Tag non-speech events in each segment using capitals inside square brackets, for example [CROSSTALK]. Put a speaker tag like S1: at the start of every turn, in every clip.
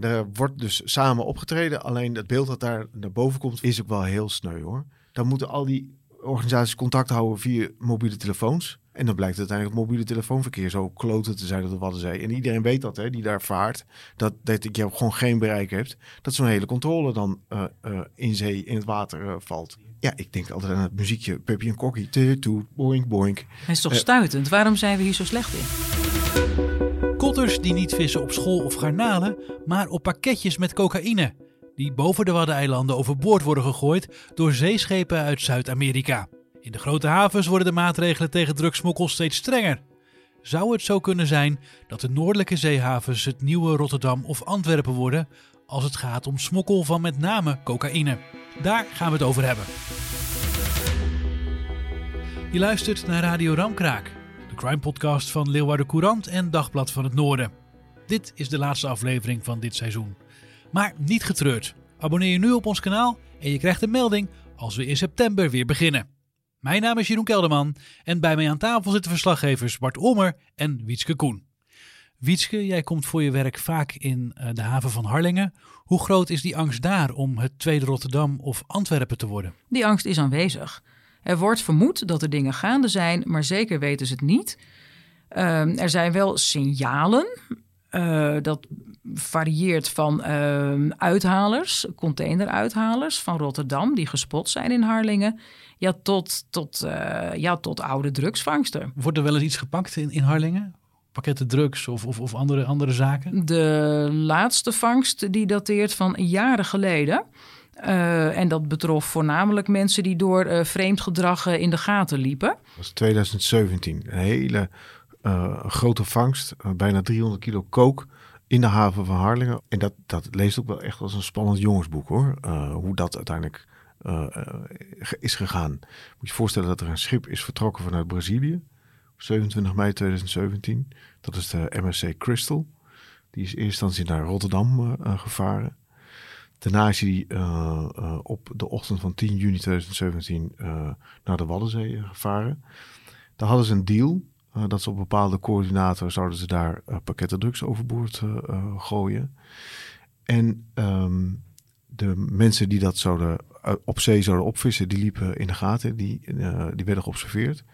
S1: Er wordt dus samen opgetreden. Alleen het beeld dat daar naar boven komt is ook wel heel sneu hoor. Dan moeten al die organisaties contact houden via mobiele telefoons. En dan blijkt uiteindelijk het mobiele telefoonverkeer zo kloten te zijn dat de Waddenzee. En iedereen weet dat, hè, die daar vaart. Dat, dat je gewoon geen bereik hebt. Dat zo'n hele controle dan uh, uh, in zee, in het water uh, valt. Ja, ik denk altijd aan het muziekje Peppy en Kokkie. Toet, boink, boink.
S2: Het is toch stuitend? Waarom zijn we hier zo slecht in?
S3: Kotters die niet vissen op school of garnalen, maar op pakketjes met cocaïne. Die boven de Waddeneilanden overboord worden gegooid door zeeschepen uit Zuid-Amerika. In de grote havens worden de maatregelen tegen drugsmokkel steeds strenger. Zou het zo kunnen zijn dat de noordelijke zeehavens het nieuwe Rotterdam of Antwerpen worden als het gaat om smokkel van met name cocaïne? Daar gaan we het over hebben. Je luistert naar Radio Ramkraak, crime podcast van Leeuwarden Courant en Dagblad van het Noorden. Dit is de laatste aflevering van dit seizoen. Maar niet getreurd. Abonneer je nu op ons kanaal en je krijgt een melding als we in september weer beginnen. Mijn naam is Jeroen Kelderman en bij mij aan tafel zitten verslaggevers Bart Ommer en Wietske Koen. Wietske, jij komt voor je werk vaak in uh, de haven van Harlingen. Hoe groot is die angst daar om het tweede Rotterdam of Antwerpen te worden?
S2: Die angst is aanwezig. Er wordt vermoed dat er dingen gaande zijn, maar zeker weten ze het niet. Uh, er zijn wel signalen. Uh, dat varieert van uh, uithalers, containeruithalers van Rotterdam, die gespot zijn in Harlingen. Ja, tot, tot, uh, ja, tot oude drugsvangsten.
S3: Wordt er wel eens iets gepakt in, in Harlingen? Pakketten drugs of, of, of andere, andere zaken?
S2: De laatste vangst die dateert van jaren geleden. Uh, en dat betrof voornamelijk mensen die door uh, vreemd gedrag uh, in de gaten liepen. Dat
S1: was 2017. Een hele grote vangst, bijna 300 kilo kook in de haven van Harlingen. En dat, dat leest ook wel echt als een spannend jongensboek hoor. hoe dat uiteindelijk is gegaan. Moet je je voorstellen dat er een schip is vertrokken vanuit Brazilië. 27 mei 2017. Dat is de MSC Crystal. Die is eerst instantie naar Rotterdam gevaren. Daarna is hij uh, uh, op de ochtend van 10 juni 2017 uh, naar de Waddenzee gevaren. Daar hadden ze een deal. dat ze op bepaalde coördinaten zouden ze daar pakketten drugs overboord gooien. En um, de mensen die dat zouden op zee zouden opvissen, die liepen in de gaten. Die, die werden geobserveerd.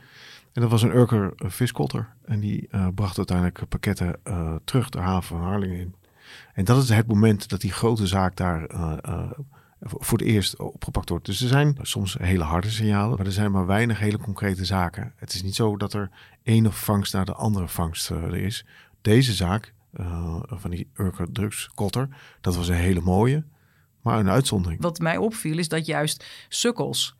S1: En dat was een Urker viskotter. En die bracht uiteindelijk pakketten terug de haven van Harlingen in. En dat is het moment dat die grote zaak daar uh, uh, voor het eerst opgepakt wordt. Dus er zijn soms hele harde signalen, maar er zijn maar weinig hele concrete zaken. Het is niet zo dat er ene vangst naar de andere vangst er is. Deze zaak van die Urker drugskotter, dat was een hele mooie, maar een uitzondering.
S2: Wat mij opviel is dat juist sukkels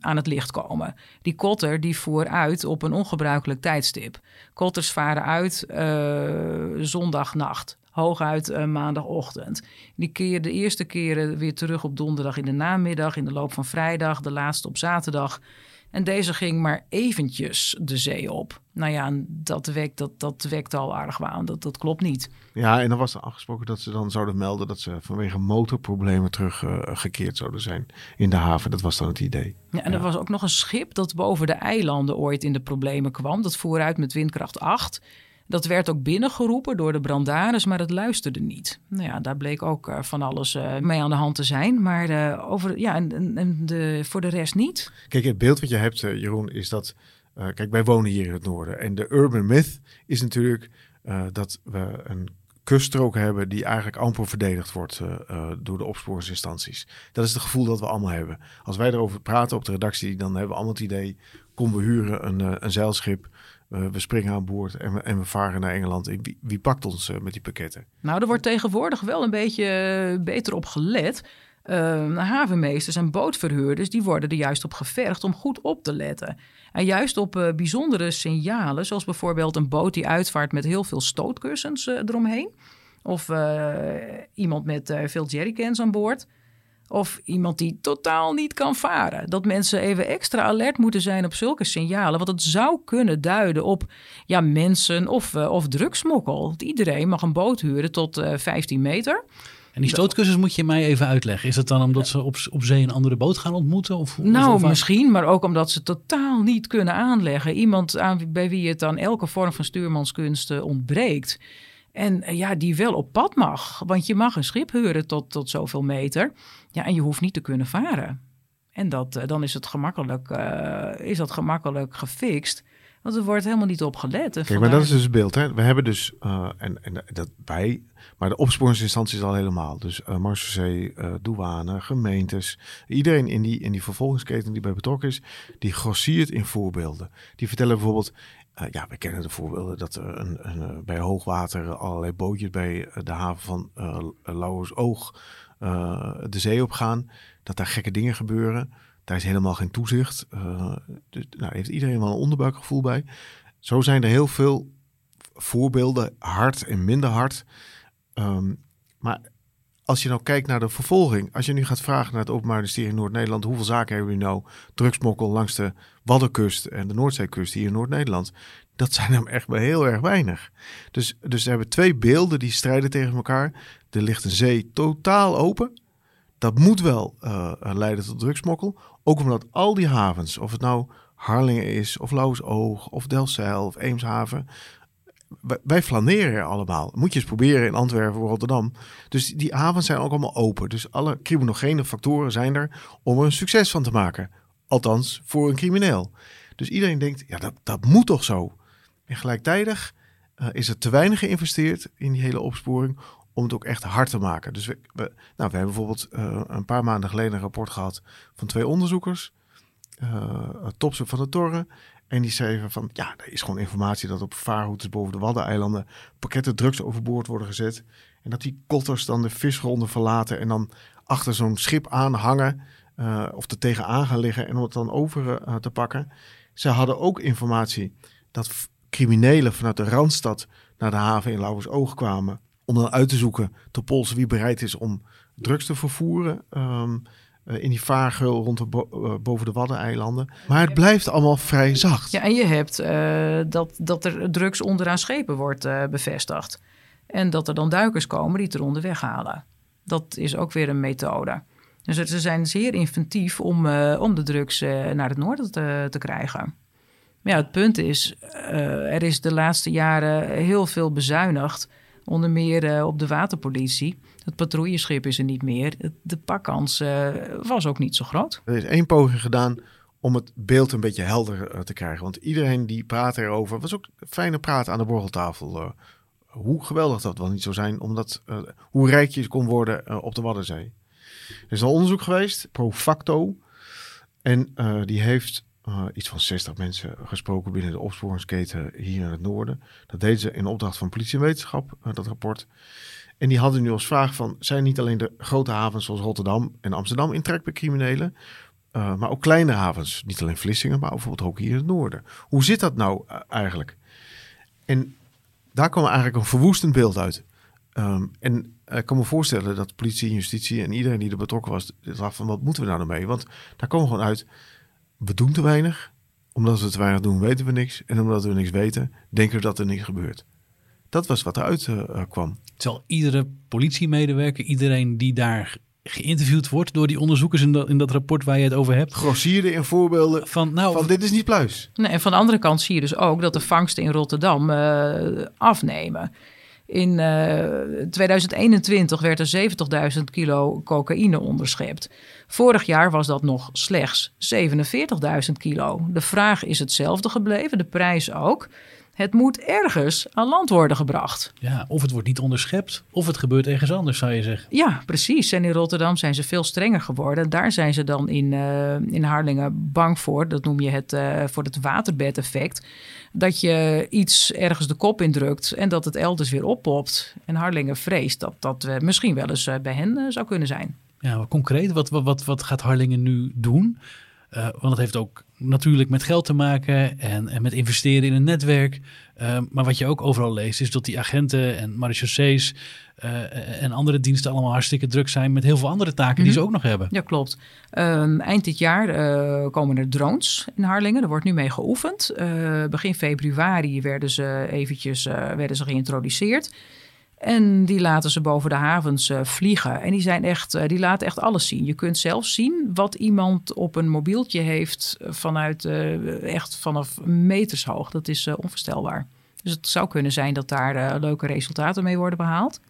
S2: aan het licht komen. Die kotter die voer uit op een ongebruikelijk tijdstip. Kotters varen uit uh, zondagnacht, hooguit uh, maandagochtend. Die keer de eerste keren weer terug op donderdag in de namiddag, in de loop van vrijdag, de laatste op zaterdag. En deze ging maar eventjes de zee op. Nou ja, dat wekt, dat, dat wekt al aardig waan. Dat, dat klopt niet.
S1: Ja, en dan was er afgesproken dat ze dan zouden melden dat ze vanwege motorproblemen teruggekeerd uh, zouden zijn in de haven. Dat was dan het idee.
S2: Ja, en ja. er was ook nog een schip dat boven de eilanden ooit in de problemen kwam. Dat voer uit met windkracht 8. Dat werd ook binnengeroepen door de brandaris, maar het luisterde niet. Nou ja, daar bleek ook uh, van alles uh, mee aan de hand te zijn. Maar uh, over, ja, en, en de, voor de rest niet.
S1: Kijk, het beeld wat je hebt, Jeroen, is dat... kijk, wij wonen hier in het noorden. En de urban myth is natuurlijk dat we een kuststrook hebben die eigenlijk amper verdedigd wordt door de opsporingsinstanties. Dat is het gevoel dat we allemaal hebben. Als wij erover praten op de redactie, dan hebben we allemaal het idee, kom we huren een, een zeilschip we springen aan boord en we, en we varen naar Engeland. Wie, wie pakt ons uh, met die pakketten?
S2: Nou, er wordt tegenwoordig wel een beetje uh, beter op gelet. Uh, havenmeesters en bootverhuurders die worden er juist op gevergd om goed op te letten. En juist op bijzondere signalen, zoals bijvoorbeeld een boot die uitvaart met heel veel stootkussens eromheen. Of iemand met veel jerrycans aan boord. Of iemand die totaal niet kan varen. Dat mensen even extra alert moeten zijn op zulke signalen. Want het zou kunnen duiden op ja, mensen of, uh, of drugsmokkel. Iedereen mag een boot huren tot uh, eh, 15 meter.
S3: En die stootkussens moet je mij even uitleggen. Is dat dan omdat ze op, op zee een andere boot gaan ontmoeten? Of,
S2: nou, misschien, maar ook omdat ze totaal niet kunnen aanleggen. Iemand aan, bij wie het dan elke vorm van stuurmanskunsten ontbreekt. En eh, ja, die wel op pad mag. Want je mag een schip huren tot, tot zoveel meter. Ja, en je hoeft niet te kunnen varen. En dat, eh, dan is het gemakkelijk, uh, is dat gemakkelijk gefixt. Want er wordt helemaal niet op gelet.
S1: Kijk, maar dat is dus het beeld. Hè? We hebben dus, en, en dat wij, maar de opsporingsinstanties al helemaal. Dus uh, Marseillais, uh, douane, gemeentes. Iedereen in die, in die vervolgingsketen die bij betrokken is, die grossiert in voorbeelden. Die vertellen bijvoorbeeld, uh, ja, we kennen de voorbeelden dat er een, een, eh, bij hoogwater allerlei bootjes bij eh, de haven van uh, Oog de zee op gaan. Dat daar gekke dingen gebeuren. Daar is helemaal geen toezicht. dus, nou, heeft iedereen wel een onderbuikgevoel bij. Zo zijn er heel veel voorbeelden, hard en minder hard. Um, maar als je nou kijkt naar de vervolging, als je nu gaat vragen naar het Openbaar Ministerie in Noord-Nederland, hoeveel zaken hebben we nou drugsmokkel langs de Waddenkust en de Noordzeekust hier in Noord-Nederland? Dat zijn hem echt bij heel erg weinig. Dus, dus we hebben twee beelden die strijden tegen elkaar. Er ligt een zee totaal open. Dat moet wel uh, leiden tot drugsmokkel. Ook omdat al die havens, of het nou Harlingen is, of Lauwersoog, of Delfzijl, of Eemshaven, wij flaneren er allemaal. Moet je eens proberen in Antwerpen of Rotterdam. Dus die havens zijn ook allemaal open. Dus alle criminogene factoren zijn er om er een succes van te maken. Althans, voor een crimineel. Dus iedereen denkt, ja, dat, dat moet toch zo? En gelijktijdig uh, is er te weinig geïnvesteerd in die hele opsporing om het ook echt hard te maken. Dus we, nou, we hebben bijvoorbeeld uh, een paar maanden geleden een rapport gehad van twee onderzoekers. Uh, van de Torre en die schreven van, ja, er is gewoon informatie dat op vaarroutes boven de Waddeneilanden pakketten drugs overboord worden gezet. En dat die kotters dan de visgronden verlaten en dan achter zo'n schip aanhangen uh, of er tegenaan gaan liggen en om het dan over uh, te pakken. Ze hadden ook informatie dat criminelen vanuit de Randstad naar de haven in Lauwersoog kwamen om dan uit te zoeken te polsen wie bereid is om drugs te vervoeren. Um, eh, in die vaargeul rond de eh, boven de Waddeneilanden. Maar het blijft allemaal vrij zacht.
S2: Ja, en je hebt uh, dat, dat er drugs onderaan schepen wordt bevestigd. En dat er dan duikers komen die het eronder weghalen. Dat is ook weer een methode. Dus ze zijn zeer inventief om, om de drugs naar het noorden te, te krijgen. Maar ja, het punt is, er is de laatste jaren heel veel bezuinigd. Onder meer op de waterpolitie. Het patrouilleschip is er niet meer. De pakkans uh, was ook niet zo groot.
S1: Er is één poging gedaan om het beeld een beetje helder eh, te krijgen. Want iedereen die praat erover, was ook fijne praat aan de borreltafel. Uh, hoe geweldig dat wel niet zou zijn, omdat hoe rijk je kon worden op de Waddenzee. Er is een onderzoek geweest, pro facto. En die heeft iets van 60 mensen gesproken binnen de opsporingsketen hier in het noorden. Dat deden ze in opdracht van politie en wetenschap, dat rapport. En die hadden nu als vraag van, zijn niet alleen de grote havens zoals Rotterdam en Amsterdam in trek bij criminelen, uh, maar ook kleine havens, niet alleen Vlissingen, maar bijvoorbeeld ook hier in het noorden. Hoe zit dat nou uh, eigenlijk? En daar kwam eigenlijk een verwoestend beeld uit. Um, en ik kan me voorstellen dat politie en justitie en iedereen die er betrokken was, dacht van wat moeten we nou ermee? Want daar kwam gewoon uit, we doen te weinig. Omdat we te weinig doen, weten we niks. En omdat we niks weten, denken we dat er niks gebeurt. Dat was wat eruit uh, kwam.
S3: Terwijl iedere politiemedewerker, iedereen die daar geïnterviewd wordt door die onderzoekers in dat, in dat rapport waar je het over hebt.
S1: Grossierde in voorbeelden van, nou, van dit is niet pluis.
S2: Nee, en van de andere kant zie je dus ook dat de vangsten in Rotterdam uh, afnemen. In uh, 2021 werd er 70.000 kilo cocaïne onderschept. Vorig jaar was dat nog slechts 47.000 kilo. De vraag is hetzelfde gebleven, de prijs ook. Het moet ergens aan land worden gebracht.
S3: Ja, of het wordt niet onderschept, of het gebeurt ergens anders, zou je zeggen.
S2: Ja, precies. En in Rotterdam zijn ze veel strenger geworden. Daar zijn ze dan in, uh, in Harlingen bang voor. Dat noem je het uh, voor het waterbedeffect. Dat je iets ergens de kop indrukt en dat het elders weer oppopt. En Harlingen vreest dat dat uh, misschien wel eens bij hen zou kunnen zijn.
S3: Ja, concreet, wat, wat, wat gaat Harlingen nu doen? Uh, want het heeft ook natuurlijk met geld te maken en, en met investeren in een netwerk. Uh, maar wat je ook overal leest, is dat die agenten en marechaussees uh, en andere diensten allemaal hartstikke druk zijn met heel veel andere taken die ze ook nog hebben.
S2: Ja, klopt. Um, eind dit jaar komen er drones in Harlingen. Er wordt nu mee geoefend. begin februari werden ze eventjes werden ze geïntroduceerd. En die laten ze boven de havens uh, vliegen. En die, zijn echt, uh, die laten echt alles zien. Je kunt zelfs zien wat iemand op een mobieltje heeft vanuit uh, echt vanaf meters hoog. Dat is onvoorstelbaar. Dus het zou kunnen zijn dat daar leuke resultaten mee worden behaald.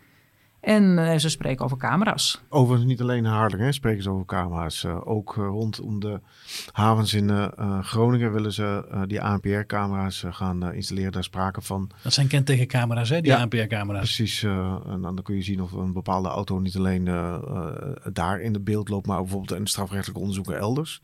S2: En uh, ze spreken over camera's.
S1: Overigens niet alleen in Harlingen spreken ze over camera's. Uh, ook uh, rondom de havens in Groningen willen ze die ANPR-camera's gaan installeren. Daar sprake van.
S3: Dat zijn kentekencamera's, hè? Die ja, ANPR-camera's.
S1: Precies. en dan kun je zien of een bepaalde auto niet alleen daar in het beeld loopt, maar bijvoorbeeld in strafrechtelijke onderzoeken elders.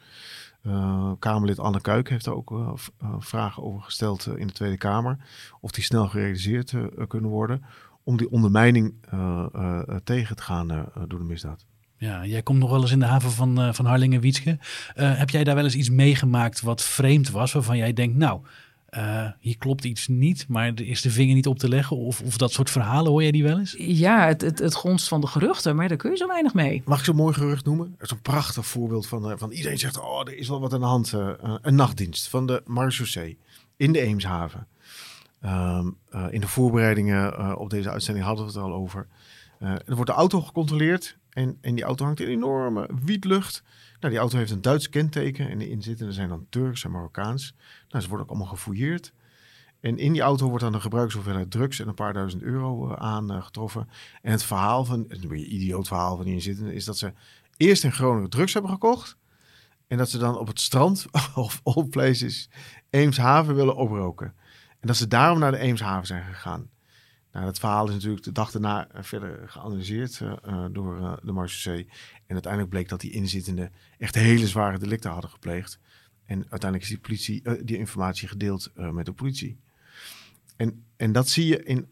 S1: Kamerlid Anne Kuik heeft daar ook vragen over gesteld in de Tweede Kamer. Of die snel gerealiseerd kunnen worden om die ondermijning uh, uh, tegen te gaan uh, door de misdaad.
S3: Ja, jij komt nog wel eens in de haven van, van Harlingen-Wietske. heb jij daar wel eens iets meegemaakt wat vreemd was, waarvan jij denkt, nou, hier klopt iets niet, maar er is de vinger niet op te leggen? Of, of dat soort verhalen, hoor jij die wel eens?
S2: Ja, het, het, het gonst van de geruchten, maar daar kun je zo weinig mee.
S1: Mag ik zo'n mooi gerucht noemen? Het is een prachtig voorbeeld van, van iedereen zegt, oh, er is wel wat aan de hand. een nachtdienst van de Marseillais in de Eemshaven. Um, uh, in de voorbereidingen uh, op deze uitzending hadden we het al over. Uh, er wordt de auto gecontroleerd en, en die auto hangt in enorme wietlucht. Nou, die auto heeft een Duits kenteken en de inzittenden zijn dan Turks en Marokkaans. Nou, ze worden ook allemaal gefouilleerd. En in die auto wordt dan een gebruikshoeveelheid drugs en een paar duizend euro aangetroffen. En het verhaal van, het een idioot verhaal van die inzittenden, is dat ze eerst in Groningen drugs hebben gekocht. En dat ze dan op het strand, [LAUGHS] of all places, Eemshaven willen oproken. En dat ze daarom naar de Eemshaven zijn gegaan. Nou, dat verhaal is natuurlijk de dag daarna eh, verder geanalyseerd uh, door uh, de Marseillais. En uiteindelijk bleek dat die inzittenden echt hele zware delicten hadden gepleegd. En uiteindelijk is die, politie, die informatie gedeeld met de politie. En, en dat zie je in,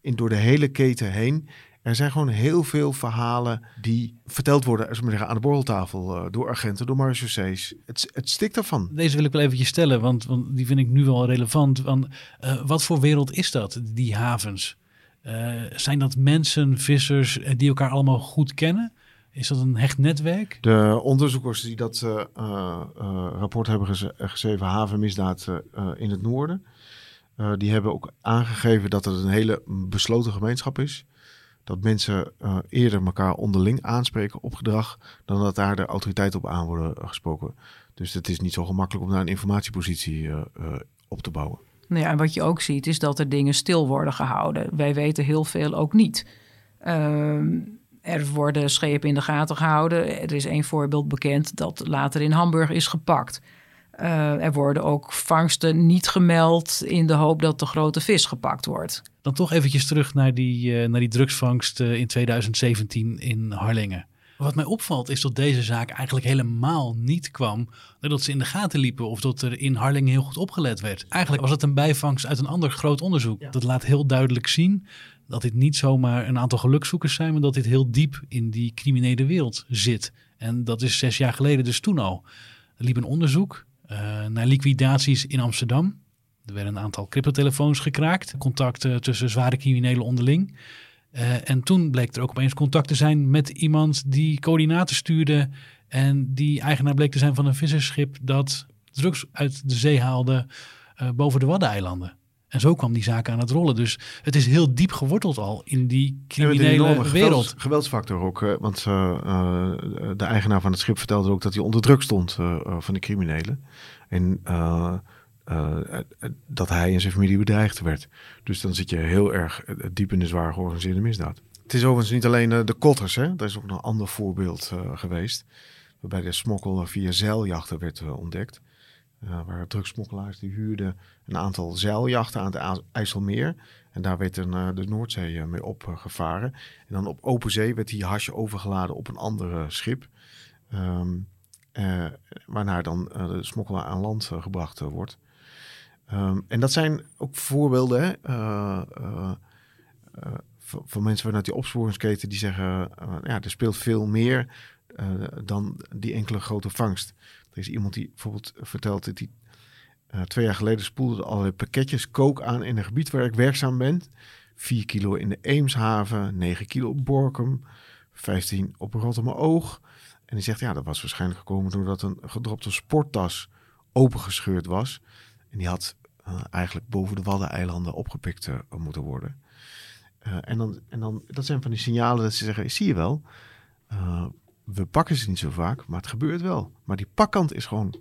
S1: in door de hele keten heen. Er zijn gewoon heel veel verhalen die verteld worden als we zeggen, aan de borreltafel uh, door agenten, door marechaussees. Het, het stikt ervan.
S3: Deze wil ik wel eventjes stellen, want, want die vind ik nu wel relevant. Want, uh, wat voor wereld is dat, die havens? Uh, zijn dat mensen, vissers, die elkaar allemaal goed kennen? Is dat een hecht netwerk?
S1: De onderzoekers die dat rapport hebben geschreven, havenmisdaad in het noorden, die hebben ook aangegeven dat het een hele besloten gemeenschap is dat mensen uh, eerder elkaar onderling aanspreken op gedrag dan dat daar de autoriteiten op aan worden gesproken. Dus het is niet zo gemakkelijk om daar een informatiepositie uh, op te bouwen.
S2: Nou ja, en wat je ook ziet is dat er dingen stil worden gehouden. Wij weten heel veel ook niet. Ehm, er worden schepen in de gaten gehouden. Er is één voorbeeld bekend dat later in Hamburg is gepakt. Uh, er worden ook vangsten niet gemeld in de hoop dat de grote vis gepakt wordt.
S3: Dan toch eventjes terug naar die, uh, naar die drugsvangst uh, in 2017 in Harlingen. Wat mij opvalt is dat deze zaak eigenlijk helemaal niet kwam doordat ze in de gaten liepen of dat er in Harlingen heel goed opgelet werd. Eigenlijk was het een bijvangst uit een ander groot onderzoek. Ja. Dat laat heel duidelijk zien dat dit niet zomaar een aantal gelukzoekers zijn, maar dat dit heel diep in die criminele wereld zit. En dat is zes jaar geleden dus toen al. Er liep een onderzoek uh, naar liquidaties in Amsterdam. Er werden een aantal cryptotelefoons gekraakt, contacten tussen zware criminelen onderling. Uh, en toen bleek er ook opeens contact te zijn met iemand die coördinaten stuurde en die eigenaar bleek te zijn van een vissersschip dat drugs uit de zee haalde uh, boven de Waddeneilanden. En zo kwam die zaak aan het rollen. Dus het is heel diep geworteld al in die criminele wereld. Gewelds,
S1: geweldsfactor ook. Want uh, uh, de eigenaar van het schip vertelde ook dat hij onder druk stond uh, van de criminelen. En dat hij en zijn familie bedreigd werd. Dus dan zit je heel erg diep in de zwaar georganiseerde misdaad. Het is overigens niet alleen de kotters. Hè? Dat is ook nog een ander voorbeeld geweest. Waarbij de smokkel via zeiljachten werd ontdekt. Uh, waar drugsmokkelaars die huurden een aantal zeiljachten aan het IJsselmeer. En daar werd een, uh, de Noordzee mee opgevaren. en dan op open zee werd die hasje overgeladen op een ander schip. Um, waarna dan de smokkelaar aan land gebracht wordt. Um, en dat zijn ook voorbeelden van mensen vanuit die opsporingsketen die zeggen: ja, er speelt veel meer dan die enkele grote vangst. Er is iemand die bijvoorbeeld vertelt dat hij uh, twee jaar geleden spoelde allerlei pakketjes kook aan in een gebied waar ik werkzaam ben. 4 kilo in de Eemshaven, 9 kilo op Borkum, 15 op Rotterdam Oog. En hij zegt, ja, dat was waarschijnlijk gekomen doordat een gedropte sporttas opengescheurd was. En die had uh, eigenlijk boven de Waddeneilanden opgepikt uh, moeten worden. En, dan, en dan, dat zijn van die signalen dat ze zeggen, zie je wel, we pakken ze niet zo vaak, maar het gebeurt wel. Maar die pakkant is gewoon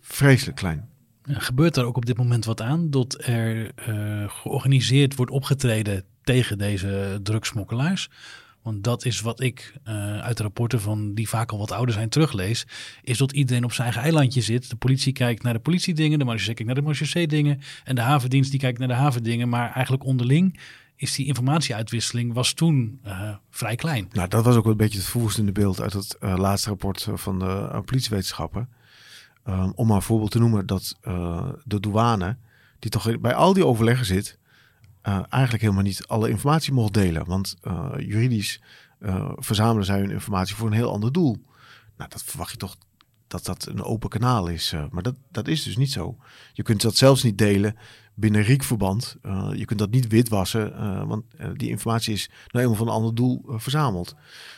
S1: vreselijk klein.
S3: Gebeurt er ook op dit moment wat aan dat er uh, georganiseerd wordt opgetreden tegen deze drugsmokkelaars? Want dat is wat ik uh, uit rapporten van die vaak al wat ouder zijn teruglees. Is dat iedereen op zijn eigen eilandje zit. De politie kijkt naar de politiedingen, de marechaussee kijkt naar de marechaussee-dingen. En de havendienst die kijkt naar de havendingen. Maar eigenlijk onderling is die informatieuitwisseling was toen uh, vrij klein.
S1: Nou, dat was ook wel een beetje het voerstende beeld uit het uh, laatste rapport van de politiewetenschappen. Um, om maar een voorbeeld te noemen dat de douane, die toch bij al die overleggen zit, eigenlijk helemaal niet alle informatie mocht delen. Want juridisch verzamelen zij hun informatie voor een heel ander doel. Nou, dat verwacht je toch dat dat een open kanaal is. maar dat, dat is dus niet zo. Je kunt dat zelfs niet delen binnen RIEK-verband. Uh, je kunt dat niet witwassen, uh, want uh, die informatie is nou helemaal van een ander doel verzameld.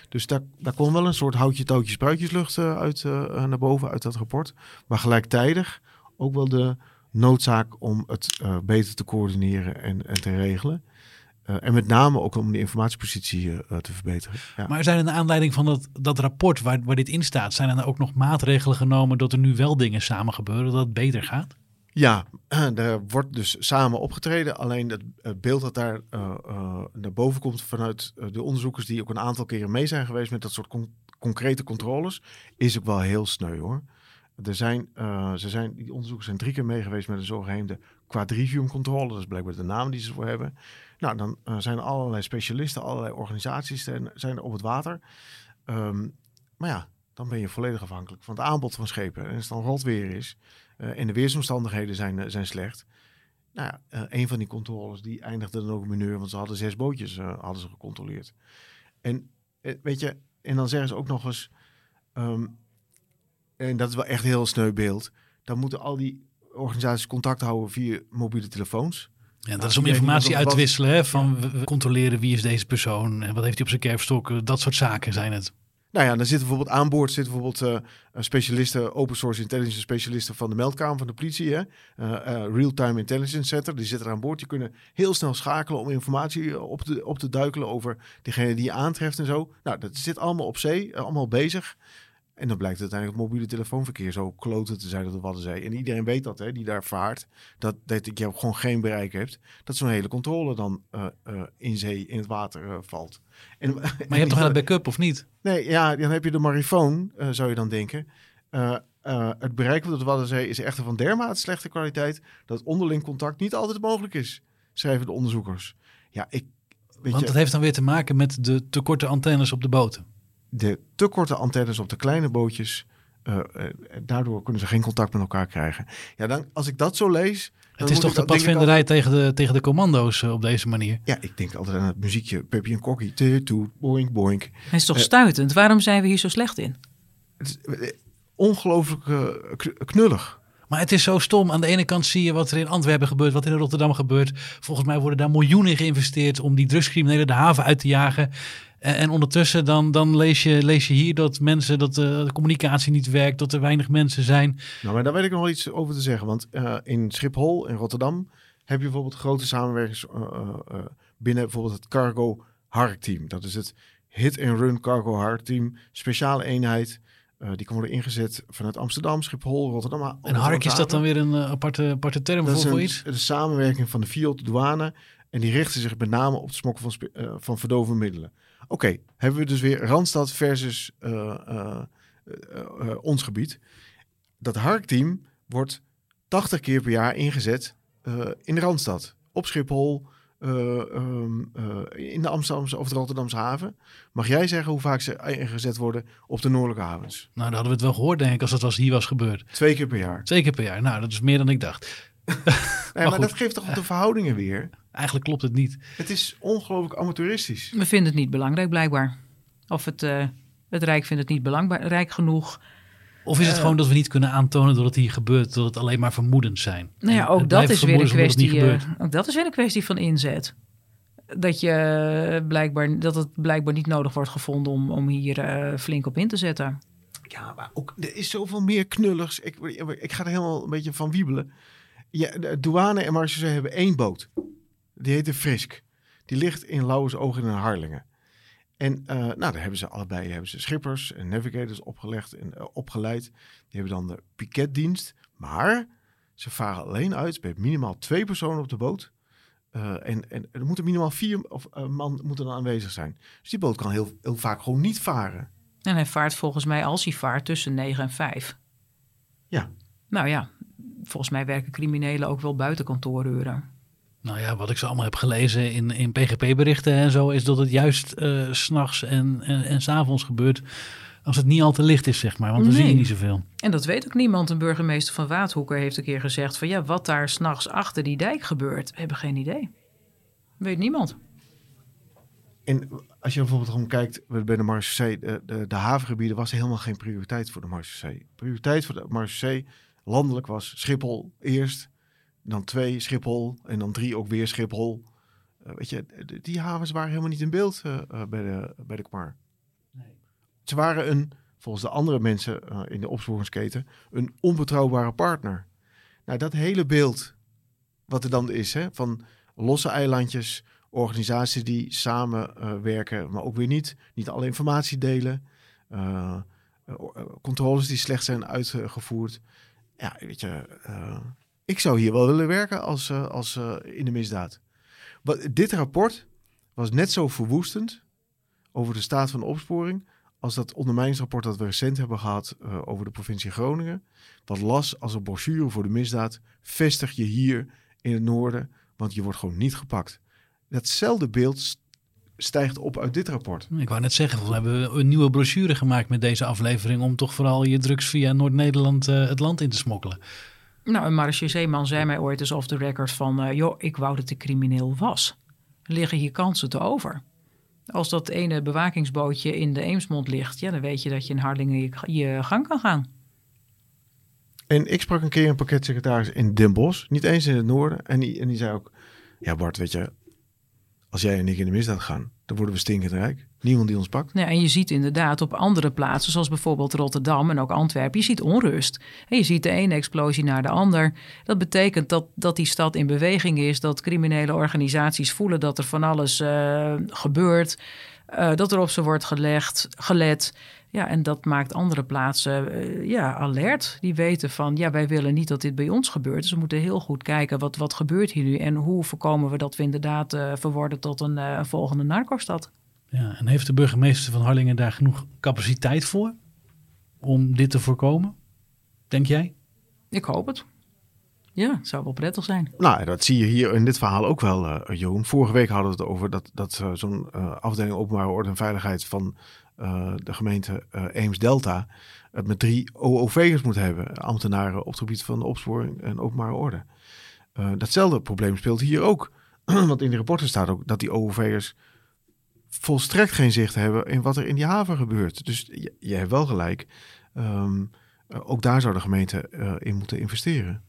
S1: Dus daar, daar kwam wel een soort houtje, touwtje, spruitjeslucht uit naar boven uit dat rapport. Maar gelijktijdig ook wel de noodzaak om het beter te coördineren en, en te regelen. en met name ook om de informatiepositie te verbeteren.
S3: Ja. Maar zijn er naar aanleiding van dat, dat rapport waar, waar dit in staat, zijn er ook nog maatregelen genomen dat er nu wel dingen samen gebeuren, dat het beter gaat?
S1: Ja, [CLEARS THROAT] er wordt dus samen opgetreden. Alleen het, beeld dat daar uh, uh, naar boven komt vanuit uh, de onderzoekers die ook een aantal keren mee zijn geweest met dat soort con concrete controles, is ook wel heel sneu hoor. Er zijn, ze zijn, die onderzoekers zijn drie keer mee geweest met een zogehemde quadrivium-controle. Dat is blijkbaar de naam die ze voor hebben. Nou, dan zijn er allerlei specialisten, allerlei organisaties zijn, zijn er op het water. Um, maar ja, dan ben je volledig afhankelijk van het aanbod van schepen. En als het dan rot weer is, en de weersomstandigheden zijn, eh, zijn slecht. Nou ja, uh, een van die controles die eindigde dan ook mineur, want ze hadden zes bootjes hadden ze gecontroleerd. En weet je, en dan zeggen ze ook nog eens, um, en dat is wel echt een heel sneu beeld, dan moeten al die organisaties contact houden via mobiele telefoons.
S3: Ja, dat is om informatie uitwisselen, hè, van we controleren wie is deze persoon en wat heeft hij op zijn kerfstok, dat soort zaken zijn het.
S1: Nou ja, dan zitten bijvoorbeeld aan boord zitten bijvoorbeeld uh, specialisten, open source intelligence specialisten van de meldkamer van de politie, uh, real-time intelligence center, die zitten er aan boord. Die kunnen heel snel schakelen om informatie op te, op te duikelen over degene die je aantreft en zo. Nou, dat zit allemaal op zee, allemaal bezig. En dan blijkt uiteindelijk het mobiele telefoonverkeer zo kloten te zijn dat de Waddenzee. En iedereen weet dat, hè, die daar vaart, dat, dat je gewoon geen bereik hebt. Dat zo'n hele controle dan in zee, in het water valt.
S3: En, maar je [LAUGHS] hebt toch wel een backup, of niet?
S1: Nee, ja, dan heb je de marifoon, zou je dan denken. het bereik van de Waddenzee is echter van dermate slechte kwaliteit... dat onderling contact niet altijd mogelijk is, schrijven de onderzoekers. Ja, ik...
S3: Weet Want dat heeft dan weer te maken met de tekorte antennes op de boten
S1: de te korte antennes op de kleine bootjes. Uh, uh, daardoor kunnen ze geen contact met elkaar krijgen. Ja, dan, als ik dat zo lees.
S3: Het is toch de padvinderij tegen, de, tegen de commando's uh, op deze manier?
S1: Ja, ik denk altijd aan het muziekje Peppy en Kokkie. Toet, boink, boink.
S2: Het is toch stuitend? Waarom zijn we hier zo slecht in?
S1: Het is ongelooflijk knullig.
S3: Maar het is zo stom. Aan de ene kant zie je wat er in Antwerpen gebeurt, wat in Rotterdam gebeurt. Volgens mij worden daar miljoenen geïnvesteerd om die drugscriminelen de haven uit te jagen. En, en, ondertussen dan, dan lees, je, lees je hier dat mensen, dat de, de, communicatie niet werkt, dat er weinig mensen zijn.
S1: Nou, maar daar weet ik nog wel iets over te zeggen. Want uh, in Schiphol, in Rotterdam, heb je bijvoorbeeld grote samenwerkings binnen bijvoorbeeld het Cargo Hark Team. Dat is het Hit and Run Cargo Hark Team, speciale eenheid. Die kan worden ingezet vanuit Amsterdam, Schiphol, Rotterdam.
S3: En Hark is dat dan weer een aparte, aparte term
S1: dat
S3: voor, voor iets?
S1: De samenwerking van de FIOD, de douane. En die richten zich met name op het smokkelen van, van verdovende middelen. Oké, hebben we dus weer Randstad versus uh, uh, ons gebied. Dat harkteam wordt 80 keer per jaar ingezet eh, in de Randstad. Op Schiphol, eh, ehm, eh, in de Amsterdamse of de Rotterdamse haven. Mag jij zeggen hoe vaak ze ingezet worden op de noordelijke havens?
S3: Nou, dan hadden we het wel gehoord, denk ik, als dat was, hier was gebeurd.
S1: Twee keer per jaar.
S3: Twee keer per jaar. Nou, dat is meer dan ik dacht. [LAUGHS]
S1: Nee, maar, dat geeft toch de verhoudingen weer?
S3: Eigenlijk klopt het niet.
S1: Het is ongelooflijk amateuristisch.
S2: We vinden het niet belangrijk, blijkbaar. Of het, eh, het Rijk vindt het niet belangrijk genoeg.
S3: Of is het gewoon dat we niet kunnen aantonen dat het hier gebeurt, dat het alleen maar vermoedens zijn?
S2: Nou ja,
S3: En
S2: ook dat, is weer een kwestie, eh, ook dat is weer een kwestie van inzet. Dat, je blijkbaar, dat het blijkbaar niet nodig wordt gevonden om, om hier eh, flink op in te zetten.
S1: Ja, maar ook, er is zoveel meer knulligs. Ik, ik ga er helemaal een beetje van wiebelen. Ja, de douane en marechaussee hebben één boot. Die heet de Frisk. Die ligt in Lauwersoog in Harlingen. En eh, nou, daar hebben ze allebei hebben ze schippers en navigators opgelegd en eh, opgeleid. Die hebben dan de piketdienst. Maar ze varen alleen uit met minimaal twee personen op de boot. Eh, en, en er moeten minimaal vier of, man moeten dan aanwezig zijn. Dus die boot kan heel, heel vaak gewoon niet varen.
S2: En hij vaart volgens mij, als hij vaart, tussen 9 en 5.
S1: Ja.
S2: Nou ja, volgens mij werken criminelen ook wel buiten kantooruren.
S3: Nou ja, wat ik zo allemaal heb gelezen in, in PGP-berichten en zo, is dat het juist eh, s s'nachts en, en, en s'avonds gebeurt. Als het niet al te licht is, zeg maar. Want dan zie je niet zoveel.
S2: En dat weet ook niemand. Een burgemeester van Waadhoeker heeft een keer gezegd van ja, wat daar s'nachts achter die dijk gebeurt, we hebben geen idee. Weet niemand.
S1: En als je bijvoorbeeld gewoon kijkt bij de marechaussee, de, de, de havengebieden was helemaal geen prioriteit voor de marechaussee. Prioriteit voor de marechaussee landelijk was Schiphol eerst, dan twee Schiphol en dan drie ook weer Schiphol. Eh, weet je, die havens waren helemaal niet in beeld eh, eh, bij, de, bij de KMAR. Ze waren een, volgens de andere mensen in de opsporingsketen, een onbetrouwbare partner. Nou, dat hele beeld wat er dan is, hè, van losse eilandjes, organisaties die samenwerken, werken, maar ook weer niet. Niet alle informatie delen. controles die slecht zijn uitgevoerd. Ja, weet je, ik zou hier wel willen werken als, eh, als eh, in de misdaad. Dit rapport was net zo verwoestend over de staat van de opsporing als dat ondermijningsrapport dat we recent hebben gehad eh, over de provincie Groningen. Wat las als een brochure voor de misdaad. Vestig je hier in het noorden, want je wordt gewoon niet gepakt. Datzelfde beeld st- stijgt op uit dit rapport.
S3: Ik wou net zeggen, we hebben een nieuwe brochure gemaakt met deze aflevering om toch vooral je drugs via Noord-Nederland het land in te smokkelen.
S2: Nou, een marechausseeman zei mij ooit eens off the record van... eh, joh, ik wou dat ik crimineel was. Liggen hier kansen te over? Als dat ene bewakingsbootje in de Eemsmond ligt... ja, dan weet je dat je in Harlingen je, je gang kan gaan.
S1: En ik sprak een keer een pakketsecretaris in Den Bosch, niet eens in het noorden. En die, en die zei ook, ja Bart, weet je, als jij en ik in de misdaad gaan, dan worden we stinkend rijk. Niemand die ons pakt.
S2: En je ziet inderdaad op andere plaatsen, zoals bijvoorbeeld Rotterdam en ook Antwerpen, je ziet onrust. En je ziet de ene explosie naar de ander. Dat betekent dat, dat die stad in beweging is, dat criminele organisaties voelen dat er van alles eh, gebeurt, eh, dat er op ze wordt gelegd, gelet. Ja, en dat maakt andere plaatsen eh, ja, alert. Die weten van, ja, wij willen niet dat dit bij ons gebeurt. Dus we moeten heel goed kijken, wat, wat gebeurt hier nu? En hoe voorkomen we dat we inderdaad eh, verworden tot een eh, volgende narcostad?
S3: Ja, en heeft de burgemeester van Harlingen daar genoeg capaciteit voor om dit te voorkomen? Denk jij?
S2: Ik hoop het. Ja, het zou wel prettig zijn.
S1: Nou, dat zie je hier in dit verhaal ook wel, eh Jeroen. Vorige week hadden we het over dat, dat zo'n eh, afdeling openbare orde en veiligheid van eh, de gemeente eh, Eems-Delta het met drie OOV'ers moet hebben. Ambtenaren op het gebied van opsporing en openbare orde. Eh, datzelfde probleem speelt hier ook. [CLEARS THROAT] Want in de rapporten staat ook dat die OOV'ers volstrekt geen zicht hebben in wat er in die haven gebeurt. Dus je, hebt wel gelijk. Ehm, eh, ook daar zou de gemeente in moeten investeren.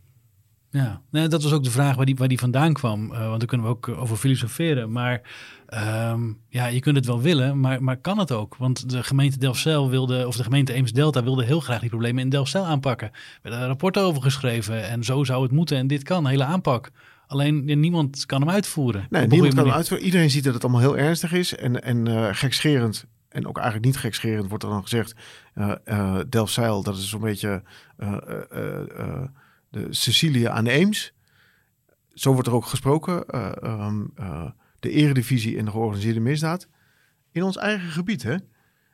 S3: Ja, nee, dat was ook de vraag waar die, waar die vandaan kwam. Eh, want daar kunnen we ook over filosoferen. Maar ehm, ja, je kunt het wel willen, maar, maar kan het ook? Want de gemeente Delfzijl wilde, of de gemeente Eems-Delta wilde heel graag die problemen in Delfzijl aanpakken. Er werden rapporten over geschreven en zo zou het moeten en dit kan, hele aanpak. Alleen ja, niemand kan hem uitvoeren.
S1: Nee, niemand kan
S3: manier.
S1: uitvoeren. Iedereen ziet dat het allemaal heel ernstig is. En, en eh, gekscherend, en ook eigenlijk niet gekscherend, wordt er dan gezegd... eh eh Delfzijl, dat is zo'n beetje eh, eh, eh, eh, de Sicilië aan de Eems. Zo wordt er ook gesproken. eh, ehm, eh, de eredivisie en de georganiseerde misdaad. In ons eigen gebied, hè?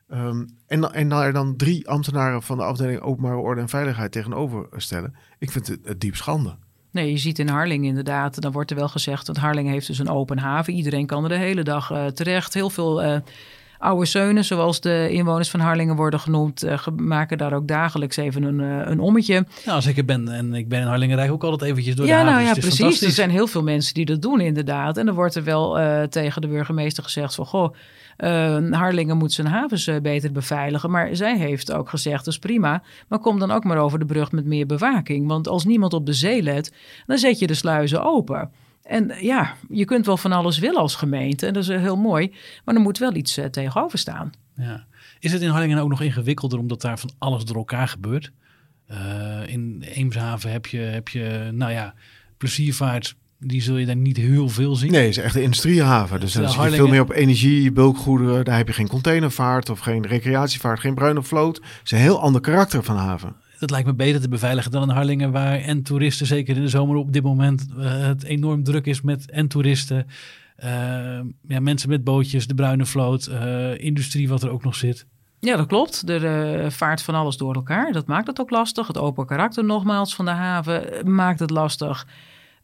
S1: Ehm, en, en daar dan drie ambtenaren van de afdeling Openbare Orde en Veiligheid tegenover stellen. Ik vind het, diep schande.
S2: Nee, je ziet in Harlingen inderdaad, dan wordt er wel gezegd dat Harlingen heeft dus een open haven. Iedereen kan er de hele dag eh, terecht. Heel veel eh, oude zeunen, zoals de inwoners van Harlingen worden genoemd, eh, maken daar ook dagelijks even een, eh, een ommetje.
S3: Nou, als ik er ben en ik ben in Harlingen, ook altijd eventjes door de
S2: ja,
S3: haven.
S2: nou ja,
S3: dus
S2: precies. Er zijn heel veel mensen die dat doen inderdaad. En dan wordt er wel eh, tegen de burgemeester gezegd van... goh, Harlingen moet zijn havens beter beveiligen. Maar zij heeft ook gezegd, dat is prima. Maar kom dan ook maar over de brug met meer bewaking. Want als niemand op de zee let, dan zet je de sluizen open. En ja, je kunt wel van alles willen als gemeente. En dat is eh, heel mooi. Maar er moet wel iets eh, tegenover staan.
S3: Ja. Is het in Harlingen ook nog ingewikkelder omdat daar van alles door elkaar gebeurt? Eh, in Eemshaven heb je, heb je, nou ja, pleziervaart. Die zul je daar niet heel veel zien.
S1: Nee, het is echt een industriehaven. Dus dan zit je veel meer op energie, bulkgoederen. Daar heb je geen containervaart of geen recreatievaart, geen bruine vloot. Het is een heel ander karakter van haven.
S3: Dat lijkt me beter te beveiligen dan in Harlingen, waar en toeristen, zeker in de zomer op dit moment, eh, het enorm druk is met en toeristen. eh, ja, mensen met bootjes, de bruine vloot, eh, industrie wat er ook nog zit.
S2: Ja, dat klopt. Er vaart van alles door elkaar. Dat maakt het ook lastig. Het open karakter nogmaals van de haven maakt het lastig.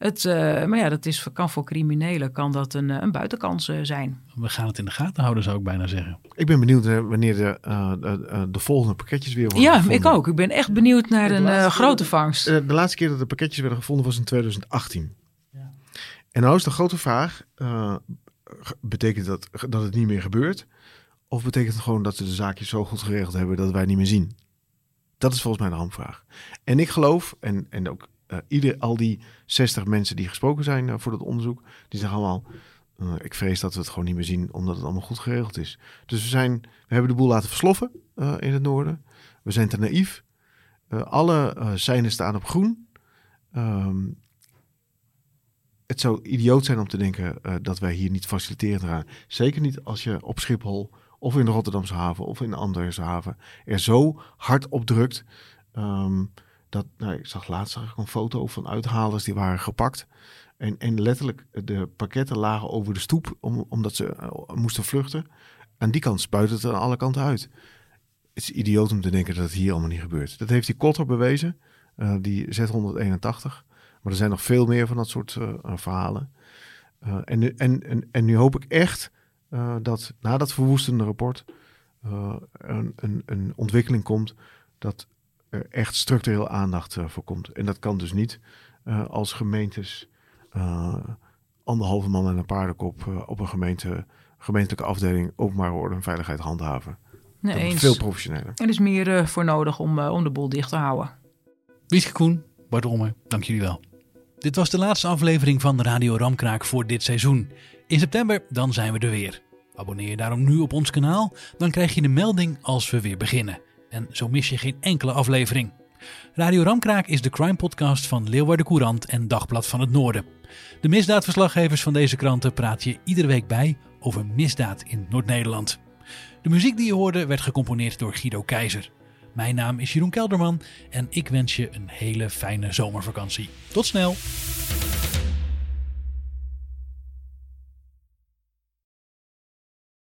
S2: Het, eh, maar ja, dat is, kan voor criminelen kan dat een, eh, een buitenkans eh, zijn.
S3: We gaan het in de gaten houden, zou ik bijna zeggen.
S1: Ik ben benieuwd wanneer de, eh, de, de volgende pakketjes weer worden
S2: Ja,
S1: gevonden.
S2: ik ook. Ik ben echt benieuwd naar
S1: De
S2: een eh, grote vangst.
S1: De laatste keer dat de pakketjes werden gevonden was in 2018.
S3: Ja.
S1: En nou is de grote vraag, eh, betekent dat dat het niet meer gebeurt? Of betekent het gewoon dat ze de zaakjes zo goed geregeld hebben dat wij het niet meer zien? Dat is volgens mij de hamvraag. En ik geloof, en, en ook ieder, al die 60 mensen die gesproken zijn eh, voor dat onderzoek, die zeggen allemaal, eh, ik vrees dat we het gewoon niet meer zien omdat het allemaal goed geregeld is. Dus we, zijn, we hebben de boel laten versloffen eh, in het noorden. We zijn te naïef. Eh, alle eh seinen staan op groen. Ehm, het zou idioot zijn om te denken eh, dat wij hier niet faciliterend gaan. Zeker niet als je op Schiphol of in de Rotterdamse haven of in de Anderse haven er zo hard op drukt. ehm, dat, nou, ik zag laatst een foto van uithalers die waren gepakt. En, en letterlijk de pakketten lagen over de stoep om, omdat ze eh, moesten vluchten. Aan die kant spuit het aan alle kanten uit. Het is idioot om te denken dat het hier allemaal niet gebeurt. Dat heeft die Kotter bewezen, eh, die Z181. Maar er zijn nog veel meer van dat soort eh, verhalen. En, en, en, nu hoop ik echt dat na dat verwoestende rapport een, een, een ontwikkeling komt dat er echt structureel aandacht eh, voor komt. En dat kan dus niet eh, als gemeentes eh, anderhalve man en een paardenkop eh, op een gemeente, gemeentelijke afdeling openbare orde en veiligheid handhaven.
S2: Nee, eens.
S1: veel professioneler.
S2: Er is meer eh, voor nodig om, eh, om de boel dicht te houden.
S3: Wieske Koen, Bart Ommer, dank jullie wel. Dit was de laatste aflevering van Radio Ramkraak voor dit seizoen. In september dan zijn we er weer. Abonneer je daarom nu op ons kanaal, dan krijg je de melding als we weer beginnen. En zo mis je geen enkele aflevering. Radio Ramkraak is de crime podcast van Leeuwarden Courant en Dagblad van het Noorden. De misdaadverslaggevers van deze kranten praat je iedere week bij over misdaad in Noord-Nederland. De muziek die je hoorde werd gecomponeerd door Guido Keizer. Mijn naam is Jeroen Kelderman en ik wens je een hele fijne zomervakantie. Tot snel!